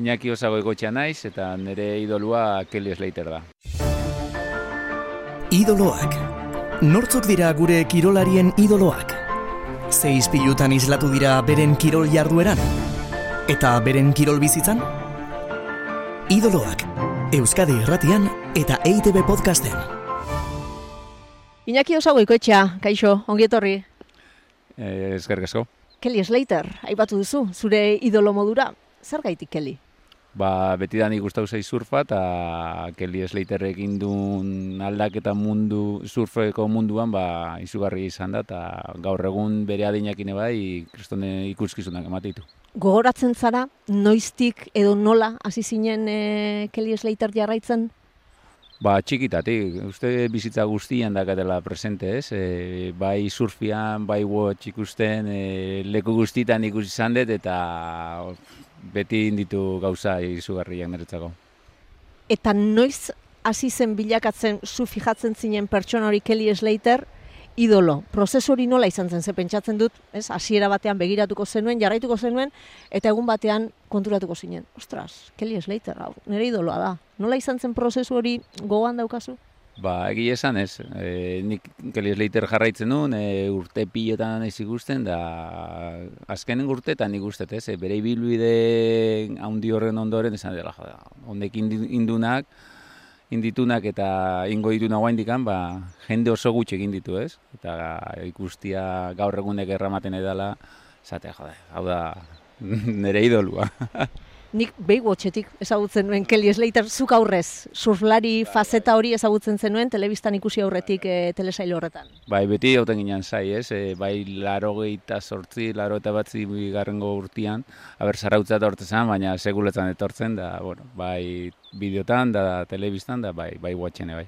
Iñaki osago egotxea naiz eta nire idolua Kelly Slater da. Idoloak. Nortzuk dira gure kirolarien idoloak? Ze izpilutan islatu dira beren kirol jardueran? Eta beren kirol bizitzan? Idoloak. Euskadi Irratian eta EITB podcasten. Iñaki osago ikoetxea, kaixo, ongi etorri. Eh, Ezker asko. Kelly Slater, aipatu duzu, zure idolo modura. Zer gaitik, Kelly? Ba, beti da nik gustau zaiz surfa eta Kelly Slater egin duen aldaketa mundu, surfeko munduan ba, izugarri izan da eta gaur egun bere adinakine bai kristone ikuskizunak ematitu. Gogoratzen zara, noiztik edo nola hasi zinen e, Kelly Slater jarraitzen? Ba, txikitatik, uste bizitza guztian dakatela presente, ez? E, bai surfian, bai watch ikusten, e, leku guztitan ikusi izan dut, eta beti inditu gauza izugarriak niretzako. Eta noiz hasi zen bilakatzen zu fijatzen zinen pertsona hori Kelly Slater, idolo. Prozesu hori nola izan zen, ze pentsatzen dut, ez, hasiera batean begiratuko zenuen, jarraituko zenuen, eta egun batean konturatuko zinen. Ostras, Kelly Slater, hau, nire idoloa da. Nola izan zen prozesu hori gogoan daukazu? Ba, egi esan ez, e, nik Kelly Slater jarraitzen nuen, e, urte pilotan ez ikusten, da azkenen urteetan ikustet, ez, e, bere ibilbide handi horren ondoren, esan dela, joda, ondek indunak, inditunak eta ingo ditu nagoa indikan, ba, jende oso gutxi egin ditu, ez? Eta ikustia gaur egunek erramaten edala, zate, jode, hau da, nire idolua. Nik Baywatchetik ezagutzen nuen Kelly Slater zuk aurrez, surflari fazeta hori ezagutzen zenuen telebistan ikusi aurretik e, telesail horretan. Bai, beti hauten ginen zai, ez? E, bai, laro gehieta sortzi, laro eta batzi garrengo urtian, haber zarautza etortzen baina seguletan etortzen, da, bueno, bai, bideotan, da, telebistan, da, bai, bai, watchene, bai.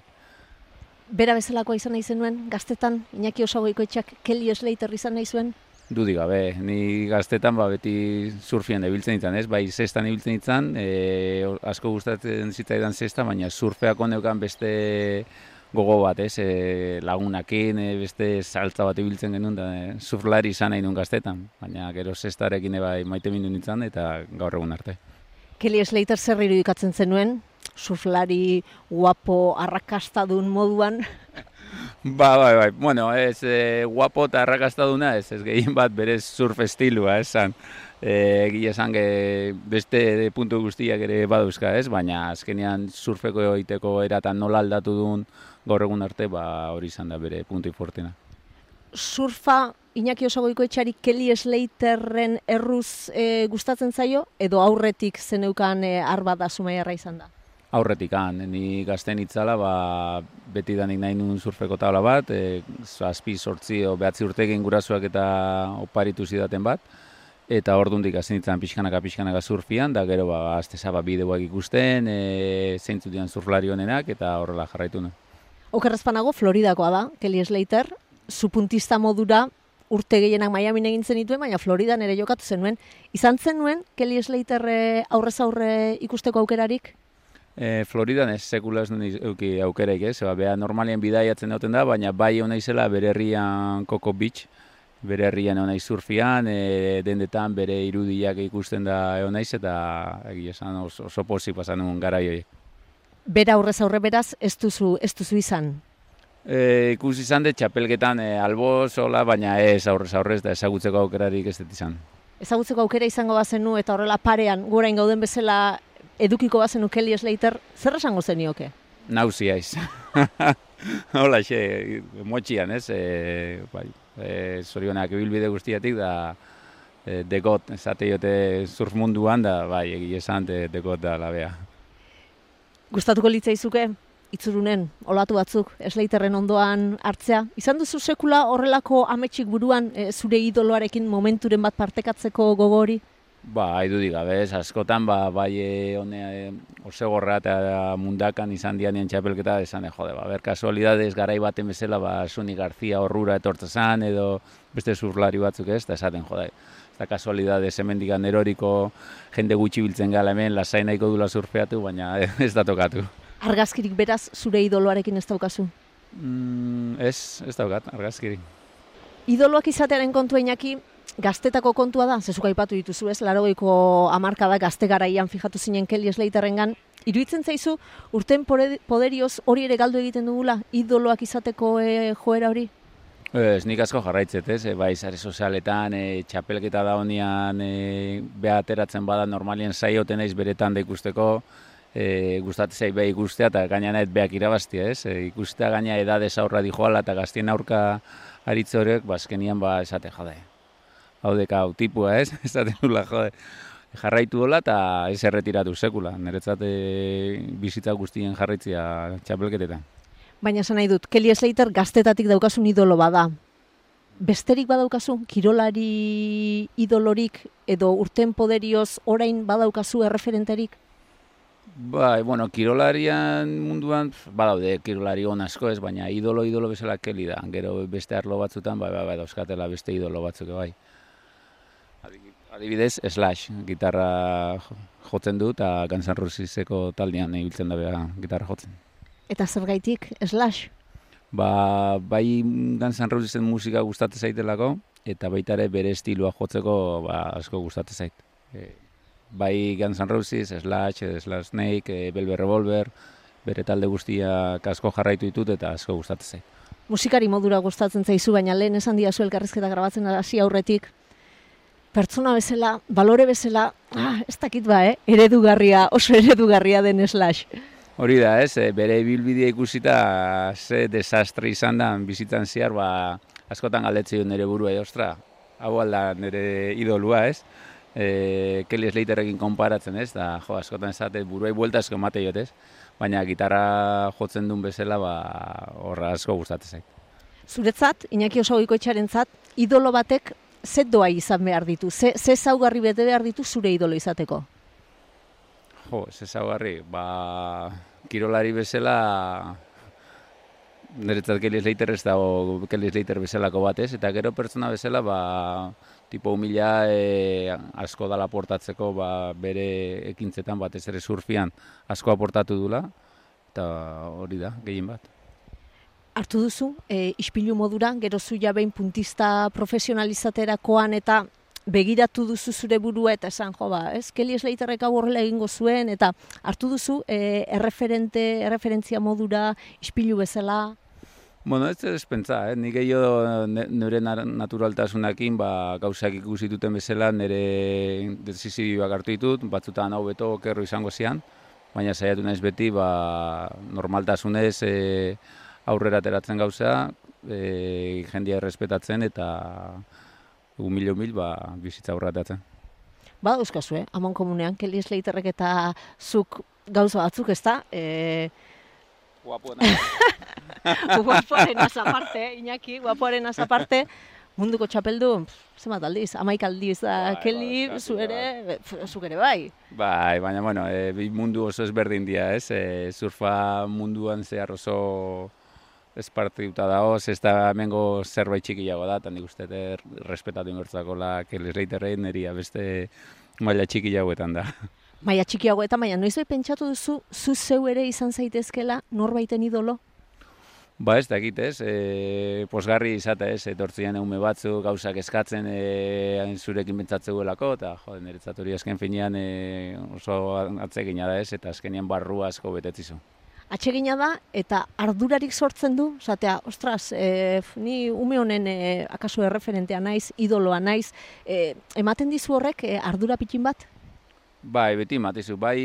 Bera bezalakoa izan nahi zenuen, gaztetan, Iñaki Osagoiko etxak Kelly Slater izan nahi zuen? Dudik gabe, ni gaztetan ba, beti surfian ibiltzen ditan, ez? Bai, zestan ibiltzen ditan, e, asko gustatzen zitzaidan zesta, baina surfeak oneukan beste gogo bat, ez? E, lagunakin, e, beste saltza bat ibiltzen genuen, da, e, surflari izan nahi nuen gaztetan, baina gero zestarekin bai maite mindu nintzen eta gaur egun arte. Kelly Slater zer irudikatzen zenuen? Surflari guapo arrakastadun moduan? Ba, bai, bai. Bueno, ez e, guapo eta arrakastaduna, ez, ez gehien bat berez surf estilua, esan. E, Egia esan ge beste puntu guztiak ere baduzka, ez? Baina azkenean surfeko egiteko eratan nola aldatu duen gaur egun arte, ba hori izan da bere puntu infortena. Surfa Iñaki Osagoiko etxari Kelly Slaterren erruz e, gustatzen zaio, edo aurretik zeneukan e, arba da sumaiarra izan da? Aurretik han, ni gazten itzala, ba, beti danik nahi nuen surfeko tabla bat, e, zazpi sortzi o behatzi urtekin gurasoak eta oparitu zidaten bat, eta ordundik hasi nintzen pixkanaka pixkanaka surfian, da gero ba, azte zaba bideoak ikusten, e, zeintzu dian surflari honenak, eta horrela jarraitu nuen. Okerrezpanago, Floridakoa da, Kelly Slater, supuntista modura urte gehienak Miami egin zen dituen, baina Floridan ere jokatu zenuen. Izan zen nuen, Kelly Slater e, aurrez aurre ikusteko aukerarik? E, Floridan ez sekula ez euki aukeraik ez, ba, beha normalien bidaiatzen dauten da, baina bai hona izela bere herrian Coco Beach, bere herrian hona surfian, e, dendetan bere irudiak ikusten da egon naiz eta egia esan oso, oso pozik pasan nuen gara joiek. Bera aurrez aurre beraz, ez duzu, ez duzu izan? E, ikusi izan dut txapelketan e, albo sola, baina ez aurrez aurrez da ezagutzeko aukerarik ez dut izan. Ezagutzeko aukera izango bazenu eta horrela parean, gurain gauden bezala edukiko bazen Kelly Slater, zer esango zenioke? Nauzia iz. Hola, xe, motxian, ez? E, bai, e, zorionak bilbide guztiatik da e, degot, esate jote surf munduan da, bai, egia esan de, degot da labea. Gustatuko litzaizuke, itzurunen, olatu batzuk, Slaterren ondoan hartzea. Izan duzu sekula horrelako ametsik buruan e, zure idoloarekin momenturen bat partekatzeko gogori? Ba, haidu gabe, ez, askotan, ba, bai honea e, osegorra eta mundakan izan dianien txapelketa, esan, e, jode, ba, ber, kasualidades garai baten bezala, ba, Suni Garzia horrura etortzezan, edo beste zurlari batzuk ez, eta esaten, jode, ez da kasualidades hemen digan eroriko jende gutxi biltzen gala hemen, lasai nahiko dula surfeatu, baina ez da tokatu. Argazkirik beraz, zure idoloarekin ez daukazu? Mm, ez, ez daukat, argazkirik. Idoloak izatearen kontua inaki, gaztetako kontua da, zezuk aipatu dituzu ez, larogeiko amarkada gazte garaian fijatu zinen Kelly Slaterrengan, iruditzen zaizu, urten poderioz hori ere galdu egiten dugula, idoloak izateko e, joera hori? Ez, nik asko jarraitzet, ez, e, bai, sare sozialetan, e, txapelketa da honian, e, beha ateratzen bada normalien saioten eiz beretan da ikusteko, e, gustatzen zait beha ikustea eta gaina nahet beak irabaztia, ez, e, ikustea gaina edades aurra dijoala eta gaztien aurka aritze horiek, ba, azkenian, ba, esate, jode, hau deka, tipua, ez, esaten dula, jode, jarraitu dola eta ez erretiratu sekula, niretzat e, bizitza guztien jarraitzia txapelketetan. Baina esan nahi dut, Kelly Slater gaztetatik daukasun idolo bada. Besterik badaukazu, kirolari idolorik edo urten poderioz orain badaukazu erreferenterik? Bai, bueno, kirolarian munduan badaude kirolari on asko ez, baina idolo idolo bezala keli da. Gero beste arlo batzutan bai bai bai dauzkatela beste idolo batzuk bai. Adibidez- Slash, gitarra jo- jotzen du eta Guns N' Roseseko taldean ibiltzen da bea gitarra jotzen. Eta zergaitik, slash? Ba, bai Guns N' Rosesen musika gustatzen zaitelako eta baita ere bere estiloa jotzeko ba, asko gustatzen zait. E, bai Guns N' Roses, Slash, eh, Slash Snake, e, Velvet Revolver, bere talde guztiak asko jarraitu ditut eta asko gustatzen zait. Musikari modura gustatzen zaizu, baina lehen esan diazu elkarrizketa grabatzen hasi aurretik, pertsona bezala, balore bezala, ah, ez dakit ba, eh? eredugarria, oso eredugarria den slash. Hori da, ez, e, bere bilbidea ikusita ze desastre izan da bizitzan zehar, ba, askotan galdetzen nire burua, e, ostra, hau alda nire idolua, ez? E, Kelly Slaterrekin konparatzen, ez? Da, jo, askotan esate buruai buelta asko emate jot, ez? Baina gitarra jotzen duen bezala, ba, horra asko gustatzen zait. Zuretzat, Iñaki Osagoikoetxarentzat, idolo batek ze doa izan behar ditu, ze, ze zaugarri bete behar ditu zure idolo izateko? Jo, ez ezaugarri, ba, kirolari bezala, niretzat Kelly Slater ez dago Kelly Slater bezalako bat ez, eta gero pertsona bezala, ba, tipo humila e, asko dala portatzeko ba, bere ekintzetan batez ere surfian asko aportatu dula, eta hori da, gehien bat. Hartu duzu, e, ispilu modura, gero zu behin puntista profesionalizaterakoan eta begiratu duzu zure burua eta esan jo ba, ez? Kelly Slaterrek hau horrela egingo zuen eta hartu duzu e, erreferente, erreferentzia modura ispilu bezala. Bueno, ez ez pentsa, eh? nik gehiago nire naturaltasunakin ba, gauzak ikusi duten bezala nire desizioak hartu ditut, batzutan hau beto okerro izango zian, baina saiatu naiz beti ba, normaltasunez e, aurrera ateratzen gauza, e, jendia errespetatzen eta humil humil ba, bizitza aurrera ateratzen. Ba, euskazu, eh? Amon komunean, Kelly Slaterrek eta zuk gauza batzuk, ez da? E, guapoaren aparte, Iñaki, guapoaren aparte, munduko txapeldu, zenbat aldiz, amaik aldiz da, Bai, Kelly, bai, zu eskatu, ere, zuk ere bai. Bai, baina, bueno, e, mundu oso ezberdin dira, ez? E, surfa munduan zehar oso espartituta dago, ez da hemengo zerbait txikiago da, eta nik uste dut respetatu ingertzako la Kelly Slaterren neria beste maila txikiagoetan da. Maia txikiago eta maia, noiz pentsatu duzu, zu zeu ere izan zaitezkela norbaiten idolo? Ba ez dakit ez, e, posgarri izate ez, etortzian eume batzu gauzak eskatzen e, zurekin bentsatzeguelako, eta jo, niretzat hori azken finean e, oso atsegina da ez, eta azkenian barru asko betetzizu. Atsegina da eta ardurarik sortzen du, zatea, ostras, e, ni ume honen e, akaso erreferentea naiz, idoloa naiz, e, ematen dizu horrek e, ardura pitin bat? Bai, beti matizu, bai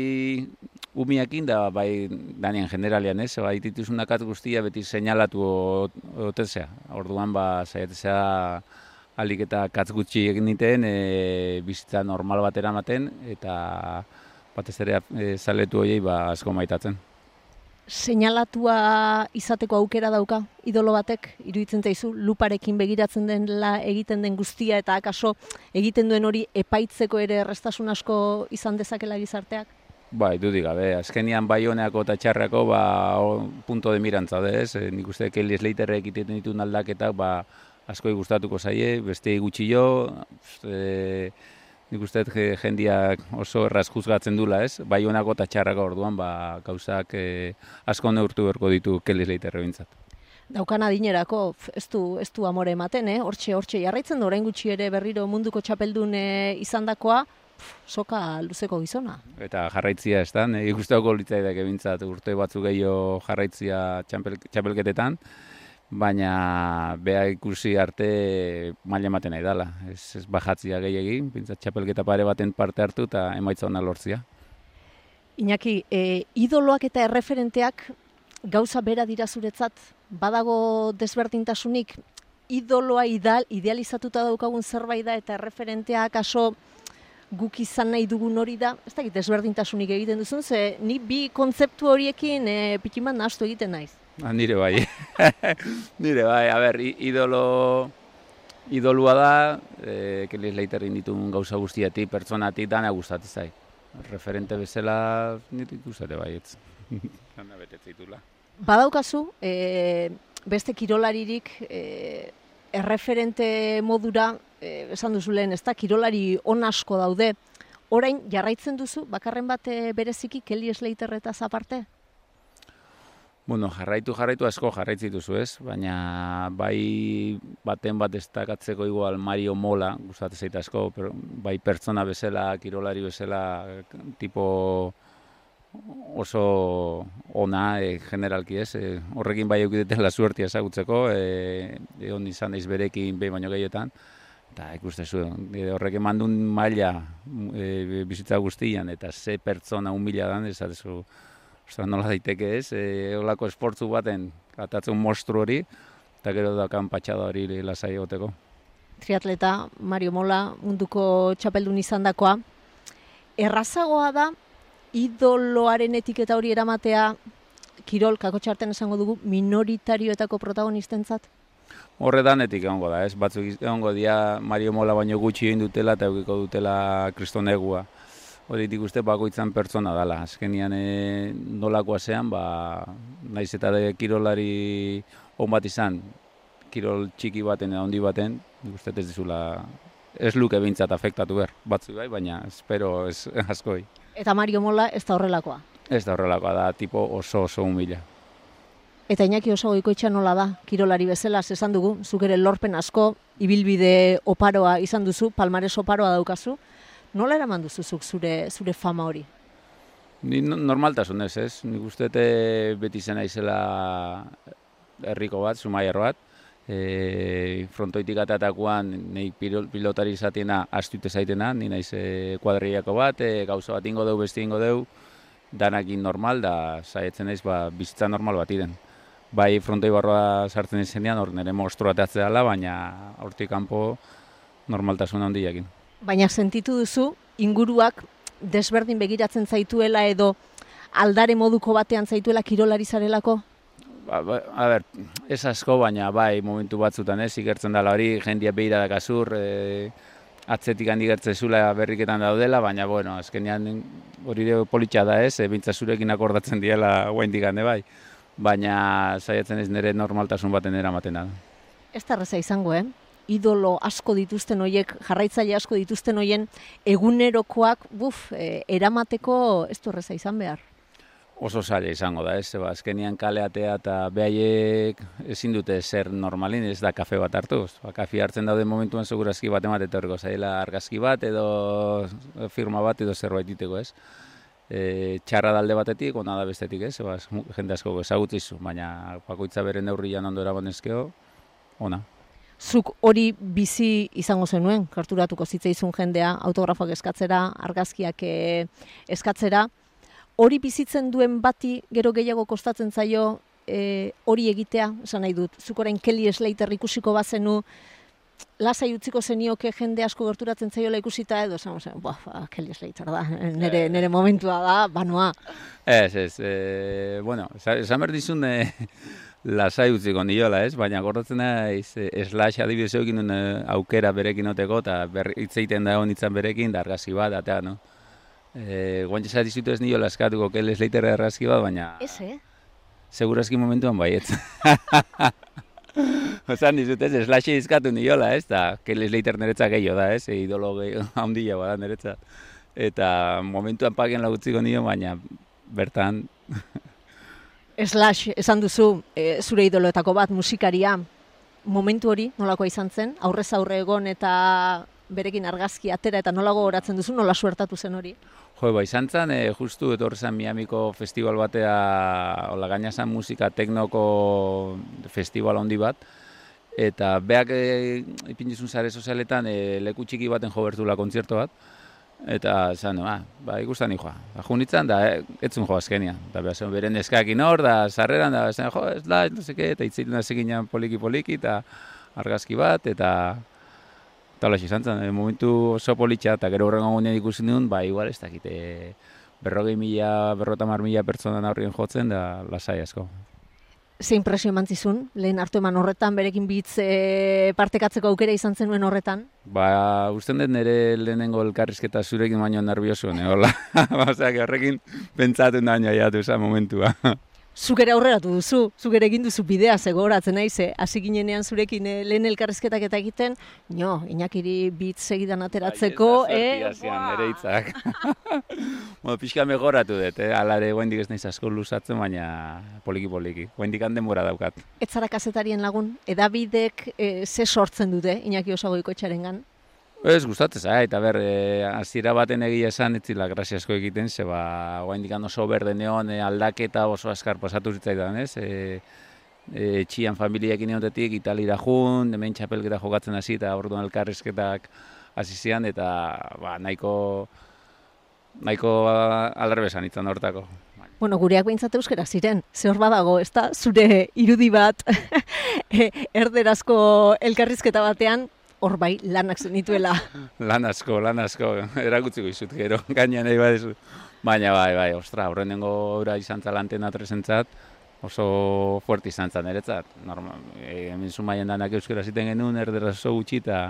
umiakin da bai danean generalian ez, bai dituzun akat guztia beti seinalatu otezea. Orduan ba saiatzea alik eta katz gutxi egin niten, e, bizitza normal bat eramaten eta batez ere e, zaletu horiei ba asko maitatzen. Seinalatua izateko aukera dauka idolo batek, iruditzen zaizu luparekin begiratzen denla egiten den guztia eta akaso egiten duen hori epaitzeko ere errestasun asko izan dezakela gizarteak? Bai, dudik gabe, azkenian bai honeako eta txarrako ba, o, punto de mirantza da ez, e, nik uste Kelly Slaterrek egiten dituen aldaketak ba, askoi gustatuko zaie, beste gutxi jo, e, nik uste je- jendiak oso erraz juzgatzen dula ez, bai honako eta txarrako orduan ba, gauzak e, asko neurtu beharko ditu Kelly Slaterre bintzat. Daukan adinerako ez du, ez du amore ematen, eh? Hortxe, hortxe, jarraitzen orain gutxi ere berriro munduko txapeldun eh, izandakoa, soka luzeko gizona. Eta jarraitzia ez da, nahi guztiako litzaidak ebintzat urte batzuk gehiago jarraitzia txapel, txapelketetan, baina beha ikusi arte maila ematen nahi dela. Ez, ez bajatzia gehiagin, bintzat txapelketa pare baten parte hartu eta emaitza ona lortzia. Iñaki, e, idoloak eta erreferenteak gauza bera dira zuretzat, badago desberdintasunik, idoloa ideal, idealizatuta daukagun zerbait da eta erreferenteak aso guk izan nahi dugun hori da, ez dakit desberdintasunik egiten duzun, ze ni bi kontzeptu horiekin e, pikiman nahastu egiten naiz. Ah, nire bai, nire bai, a ber, idolo, idolua da, e, Kelly Slaterin ditun gauza guztiatik, pertsonatik, dana gustatzen zait. Referente bezala, nire gustate bai, ez. Dana betetzeitula. Badaukazu, e, beste kirolaririk e, erreferente modura, e, esan duzu lehen, ez da, kirolari on asko daude, orain jarraitzen duzu, bakarren bat bereziki Kelly Slaterretaz aparte? Bueno, jarraitu jarraitu asko jarraitzi duzu ez, baina bai baten bat destakatzeko igual Mario Mola, gustatzen zait asko, pero bai pertsona bezala, kirolari bezala, tipo oso ona e, generalki ez, e, horrekin bai eukidetela suertia ezagutzeko, e, egon izan naiz berekin behin baino gehiotan, eta ikustezu, e, horrek emandun maila e, bizitza guztian, eta ze pertsona humila dan, esatezu, Ostra, nola daiteke ez, e, olako esportzu baten, atatzen mostru hori, eta gero dakan patxada hori lasai egoteko. Triatleta Mario Mola munduko txapeldun izandakoa. Errazagoa da idoloaren etiketa hori eramatea kirol kakotxarten esango dugu minoritarioetako protagonistentzat. Horre danetik egongo da, ez? Batzuk egongo dira Mario Mola baino gutxi egin dutela eta eukiko dutela kristonegua. Hori uste bakoitzan pertsona dela. Azkenian e, nolakoa zean, ba, naiz eta de kirolari on bat izan, kirol txiki baten edo handi baten, nik uste ez dizula, ez luke behintzat afektatu behar. Batzu bai, baina espero ez askoi. Eta Mario Mola ez da horrelakoa. Ez da horrelakoa da, tipo oso oso humila. Eta Iñaki oso goikoitxa nola da, kirolari bezala, esan dugu, zuk ere lorpen asko, ibilbide oparoa izan duzu, palmares oparoa daukazu, nola eraman duzu zuk zure, zure fama hori? Ni no- normaltasunez, ez? Nik uste eh, beti zen naizela herriko bat, sumaiar bat. E, frontoitik atatakoan nei pilotari izatena astute zaitena, ni naiz e, kuadriako bat, e, gauza bat ingo deu, beste ingo deu, danakin normal, da saietzen naiz ba, bizitza normal bat iden. Bai frontoi barroa sartzen izenean, hor nire mostro ateatzea dela, baina hortik kanpo normaltasun handiakin. Baina sentitu duzu, inguruak desberdin begiratzen zaituela edo aldare moduko batean zaituela kirolari zarelako? Ba, ba, a ber, ez asko, baina bai momentu batzutan ez, ikertzen dela hori, jendia behira da kasur, e, atzetik handi zula berriketan daudela, baina bueno, azkenean hori ere politxa da ez, e, zurekin akordatzen diela guaindik hande bai, baina saiatzen ez nire normaltasun baten eramaten da. Ez da erreza izango, eh? Idolo asko dituzten hoiek, jarraitzaile asko dituzten hoien egunerokoak, buf, e, eramateko ez du izan behar. Oso zaila izango da, ez, ba, azkenian kaleatea eta behaiek ezin dute zer normalin, ez da kafe bat hartuz. Ba, kafe hartzen daude momentuan segurazki bat emat etorriko zaila argazki bat edo firma bat edo zerbait diteko, ez. E, txarra dalde batetik, ona da bestetik, ez, ba, jende asko ezagutzizu, baina bakoitza bere neurrian ondo erabanezkeo, ona. Zuk hori bizi izango zenuen, karturatuko zitzaizun jendea, autografoak eskatzera, argazkiak eh, eskatzera, hori bizitzen duen bati gero gehiago kostatzen zaio eh, hori egitea, esan nahi dut, zuk orain Kelly Slater ikusiko bazenu, lasai utziko zenioke jende asko gerturatzen zaiola ikusita edo esan zen, ba, Kelly Slater da, nere, nere momentua da, banoa. Ez, ez, e, bueno, esan esan behar dizun e, lasai utziko niola, ez? Baina gordatzen naiz, e, slash adibidez eukin duen e, aukera berekin oteko, eta hitz egiten da honitzen berekin, da argazki bat, eta, no? E, guantxe zati zitu ez niola eskatuko, kel slater argazki bat, baina Ez, eh? segurazki momentuan baiet. Osan dizut ez, slash izkatu niola, ez? Da, kel slater niretzat gehiago da, ez? E, idolo gehiago, handia bada niretzat. Eta momentuan pagen lautziko nio, baina bertan Slash, esan duzu, e, zure idoloetako bat musikaria, momentu hori nolako izan zen, aurrez aurre egon eta berekin argazki atera eta nolago goratzen duzu, nola suertatu zen hori? Jo, ba, izan zen, e, justu etorri zen Miamiko festival batea, hola gaina zen musika teknoko festival handi bat, eta beak e, ipindizun zare sozialetan e, leku txiki baten jo bertula kontzertu bat, eta esan, ah, ba, ikustan joa. Ba, junitzen, da, e, etzun jo azkenia. Da, beha, zen, beren eskakin hor, da, sarreran, da, esan, jo, ez da, no seke, eta itzitzen da poliki-poliki, eta argazki bat, eta eta hola izan zen, e, momentu oso politxa, eta gero horrengo gunean ikusi nuen, ba, igual, ez dakite, berrogei mila, berrota mar mila pertsonan aurrien jotzen, da, lasai asko. Ze impresio eman zizun, lehen hartu eman horretan, berekin bitz e, partekatzeko aukera izan zenuen horretan? Ba, usten dut nire lehenengo elkarrizketa zurekin baino nervioso, ne, hola. ba, oseak, horrekin pentsatu nahi jaiatu esa momentua. Zugere aurreratu duzu, zugere egin duzu bidea zegoratzen naiz, eh? hasi ginenean zurekin eh, lehen elkarrizketak eta egiten, no, inakiri bit segidan ateratzeko, eh? nire hitzak. Mo, pixka megoratu dut, eh? alare guendik ez naiz asko lusatzen, baina poliki-poliki, guendik handen daukat. Ez zara kasetarien lagun, edabidek eh, ze sortzen dute, inaki osagoiko etxaren gan? Ez gustatzen zait, eta ber, e, azira baten egia esan, ez zila asko egiten, ze ba, guain dikan oso berde neon, e, aldaketa oso askar pasatu zitzaidan, ez? E, e, txian familiak ineotetik, italira jun, hemen txapelketa jokatzen hasi eta orduan elkarrizketak hasi zian, eta ba, nahiko, nahiko aldarbesan itzan hortako. Bueno, gureak behintzat euskera ziren, ze hor badago, ez da, zure irudi bat e, erderazko elkarrizketa batean, hor bai lanak zenituela. lan asko, lan asko, erakutziko izut gero, gainean nahi badezu. Baina bai, bai, ostra, horren dengo ura izan zalanten atrezentzat, oso fuerte izan zan eretzat. Normal, e, hemen zumaien danak euskera ziten genuen, erdera oso gutxi eta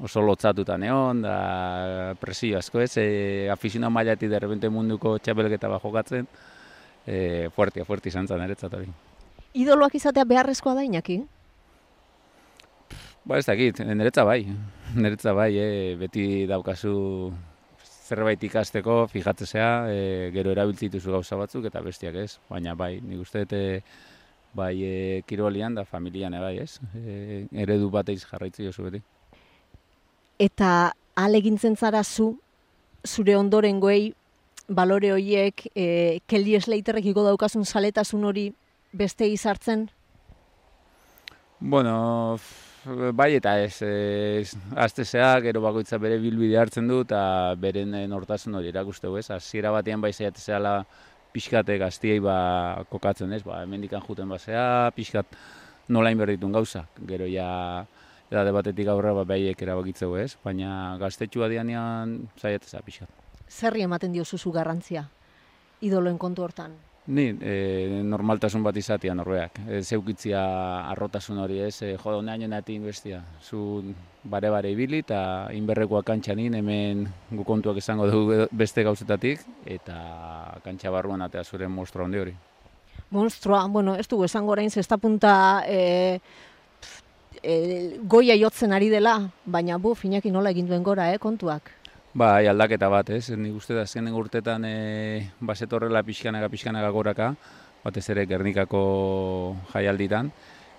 oso lotzatuta neon, da presio asko ez, e, afizina mailati derrepente munduko txapelketa bat jokatzen, e, fuerte, fuerte izan zan eretzat hori. Idoloak izatea beharrezkoa da inaki? Ba ez dakit, niretza bai, niretza bai, e, beti daukazu zerbait ikasteko, fijatzea, e, gero erabiltzi dituzu gauza batzuk eta bestiak ez, baina bai, nik uste dute bai e, kirolian da familian bai ez, e, eredu bateiz jarraitzi jozu beti. Eta alegintzen zara zu, zure ondoren goei, balore horiek, e, keldi esleiterrek igo daukazun saletasun hori beste izartzen? Bueno, bai eta ez, ez azte gero bakoitza bere bilbide hartzen du eta beren nortasun hori erakuste ez, hasiera batean bai zaiat zehala pixkate gaztiei ba kokatzen ez, ba, hemendikan juten basea, pixkat nola inberditun gauza, gero ja edade batetik aurra ba, behiek erabakitzeu ez, baina gaztetxua dianean zaiat pixkat. Zerri ematen dio zuzu garrantzia, idoloen kontu hortan? Ni, e, normaltasun bat izatea norbeak. E, zeukitzia arrotasun hori ez, e, jo, nahi nati bestia. Zu bare-bare ibili eta inberrekoa kantxa nien, hemen gu kontuak izango dugu beste gauzetatik, eta kantxa barruan atea zure monstrua handi hori. Monstrua, bueno, ez dugu esango orain zesta punta e, e, goia jotzen ari dela, baina bu, finaki nola egin duen gora, eh, kontuak. Ba, aldaketa bat, ez? Ni uste da azkenen urtetan e, baset horrela pixkanaga pixkanaga goraka, batez ere Gernikako jaialditan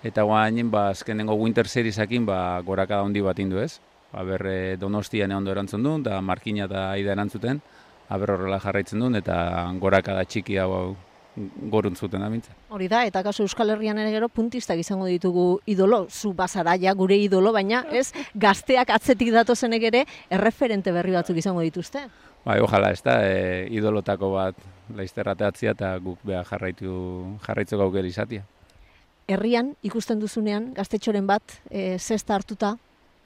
eta guain ba azkenengo Winter Seriesakin ba goraka handi bat indu, ez? Ba ber e, Donostian ondo erantzun du da Markina da Aida erantzuten, aber horrela jarraitzen duen eta goraka da txiki hau gorun zuten amintza. Hori da, eta kasu Euskal Herrian ere gero puntistak izango ditugu idolo, zu bazara ja gure idolo, baina ez gazteak atzetik datozenek ere erreferente berri batzuk izango dituzte. Bai, ojala, ez da, e, idolotako bat laizterrateatzia eta guk beha jarraitu, jarraitzu gaukeri izatia. Herrian ikusten duzunean, gaztetxoren bat, e, zesta hartuta,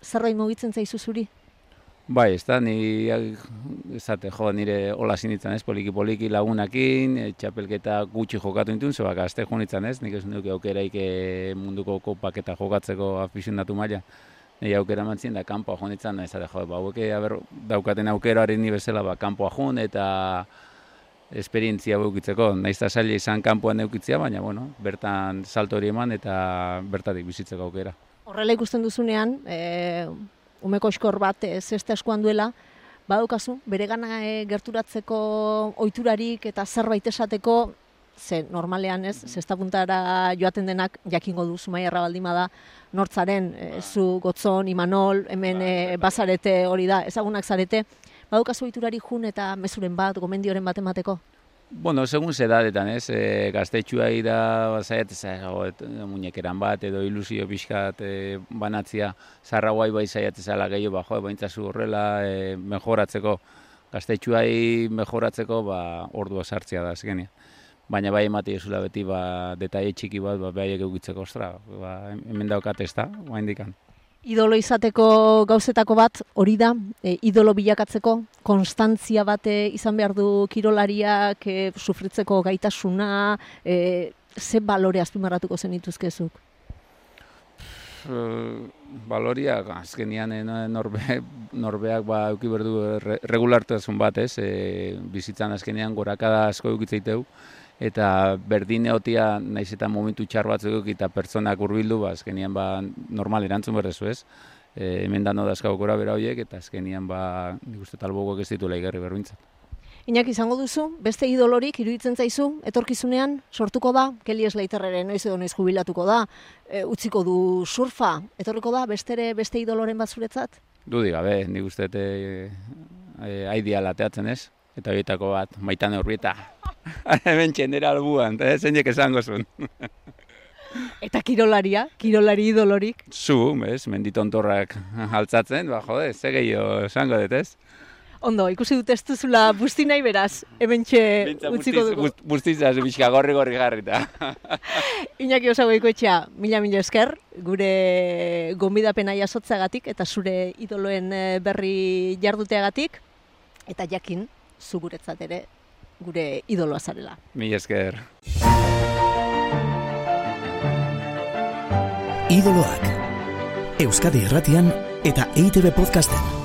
zerbait mugitzen zaizu zuri? Bai, ez da, ni ezate, jo, nire hola sinitzen ez, poliki poliki lagunakin, e, txapelketa gutxi jokatu intun, zeba gazte jonitzen ez, nik ez nuke aukeraik munduko kopaketa jokatzeko afizionatu maila. Nire aukera mantzien da, kanpoa jonitzen, ez da, jo, ba, hauke, aber, daukaten aukerari ni bezala, ba, kanpoa jon eta esperientzia eukitzeko. Naiz da zaila izan kanpoan eukitzia, baina, bueno, bertan salto hori eman eta bertatik bizitzeko aukera. Horrela ikusten duzunean, e, umeko eskor bat ez ez eskuan duela, badukazu, bere gana e, gerturatzeko oiturarik eta zerbait esateko ze normalean ez, zesta puntara joaten denak jakingo du Zumaierra baldin bada nortzaren, e, zu Gotzon, Imanol, hemen e, bazarete hori da, ezagunak zarete, badukazu iturari jun eta mezuren bat, gomendioren bat emateko? Bueno, segun zedadetan, ez, e, gaztetxua ira, zaiat, muñekeran bat, edo ilusio pixkat e, banatzia, zarra guai bai zaiat ezala gehiago, ba, jo, baintzazu horrela, e, mejoratzeko, gaztetxuai mejoratzeko, ba, ordua sartzea da, azkenia. Baina bai emati ezula beti, ba, detaile txiki bat, ba, behaiek eukitzeko, ostra, ba, hemen daukat ez da, ba, indikan idolo izateko gauzetako bat hori da, e, idolo bilakatzeko, konstantzia bate izan behar du kirolariak, e, sufritzeko gaitasuna, e, ze balore azpimarratuko zen ituzkezuk? Uh, baloriak, azkenian e, norbe, norbeak ba, euki berdu re, regulartasun bat, ez? E, bizitzan azkenian gorakada asko eukitzeiteu, eta berdin egotia naiz eta momentu txar batzuk eta pertsonak hurbildu ba azkenian ba normal erantzun berrezu ez? E, hemen dano gora bera hoiek eta azkenian ba nik uste talbogok ez ditu laigerri berbintzat Inak izango duzu, beste idolorik iruditzen zaizu, etorkizunean sortuko da, Kelly Slaterreren noiz edo noiz jubilatuko da, e, utziko du surfa, etorriko da, bestere beste idoloren bat zuretzat? Du gabe, nik uste e, e, aidia lateatzen ez, eta horietako bat, maitan horrieta. Hemen txendera albuan, eta zeinek esango zuen. eta kirolaria, kirolari idolorik? Zu, ez, menditontorrak altzatzen, ba, jode, ze gehiago esango dut, ez? Ondo, ikusi dut ez duzula busti nahi beraz, hemen txe utziko dugu. Bustizaz, bizka gorri gorri garrita. Iñaki osago etxea, mila mila esker, gure gombidapena jasotzagatik eta zure idoloen eh, berri jarduteagatik, eta jakin, zu guretzat ere gure idoloa zarela. Mi esker. Idoloak. Euskadi Erratian eta EITB Podcasten.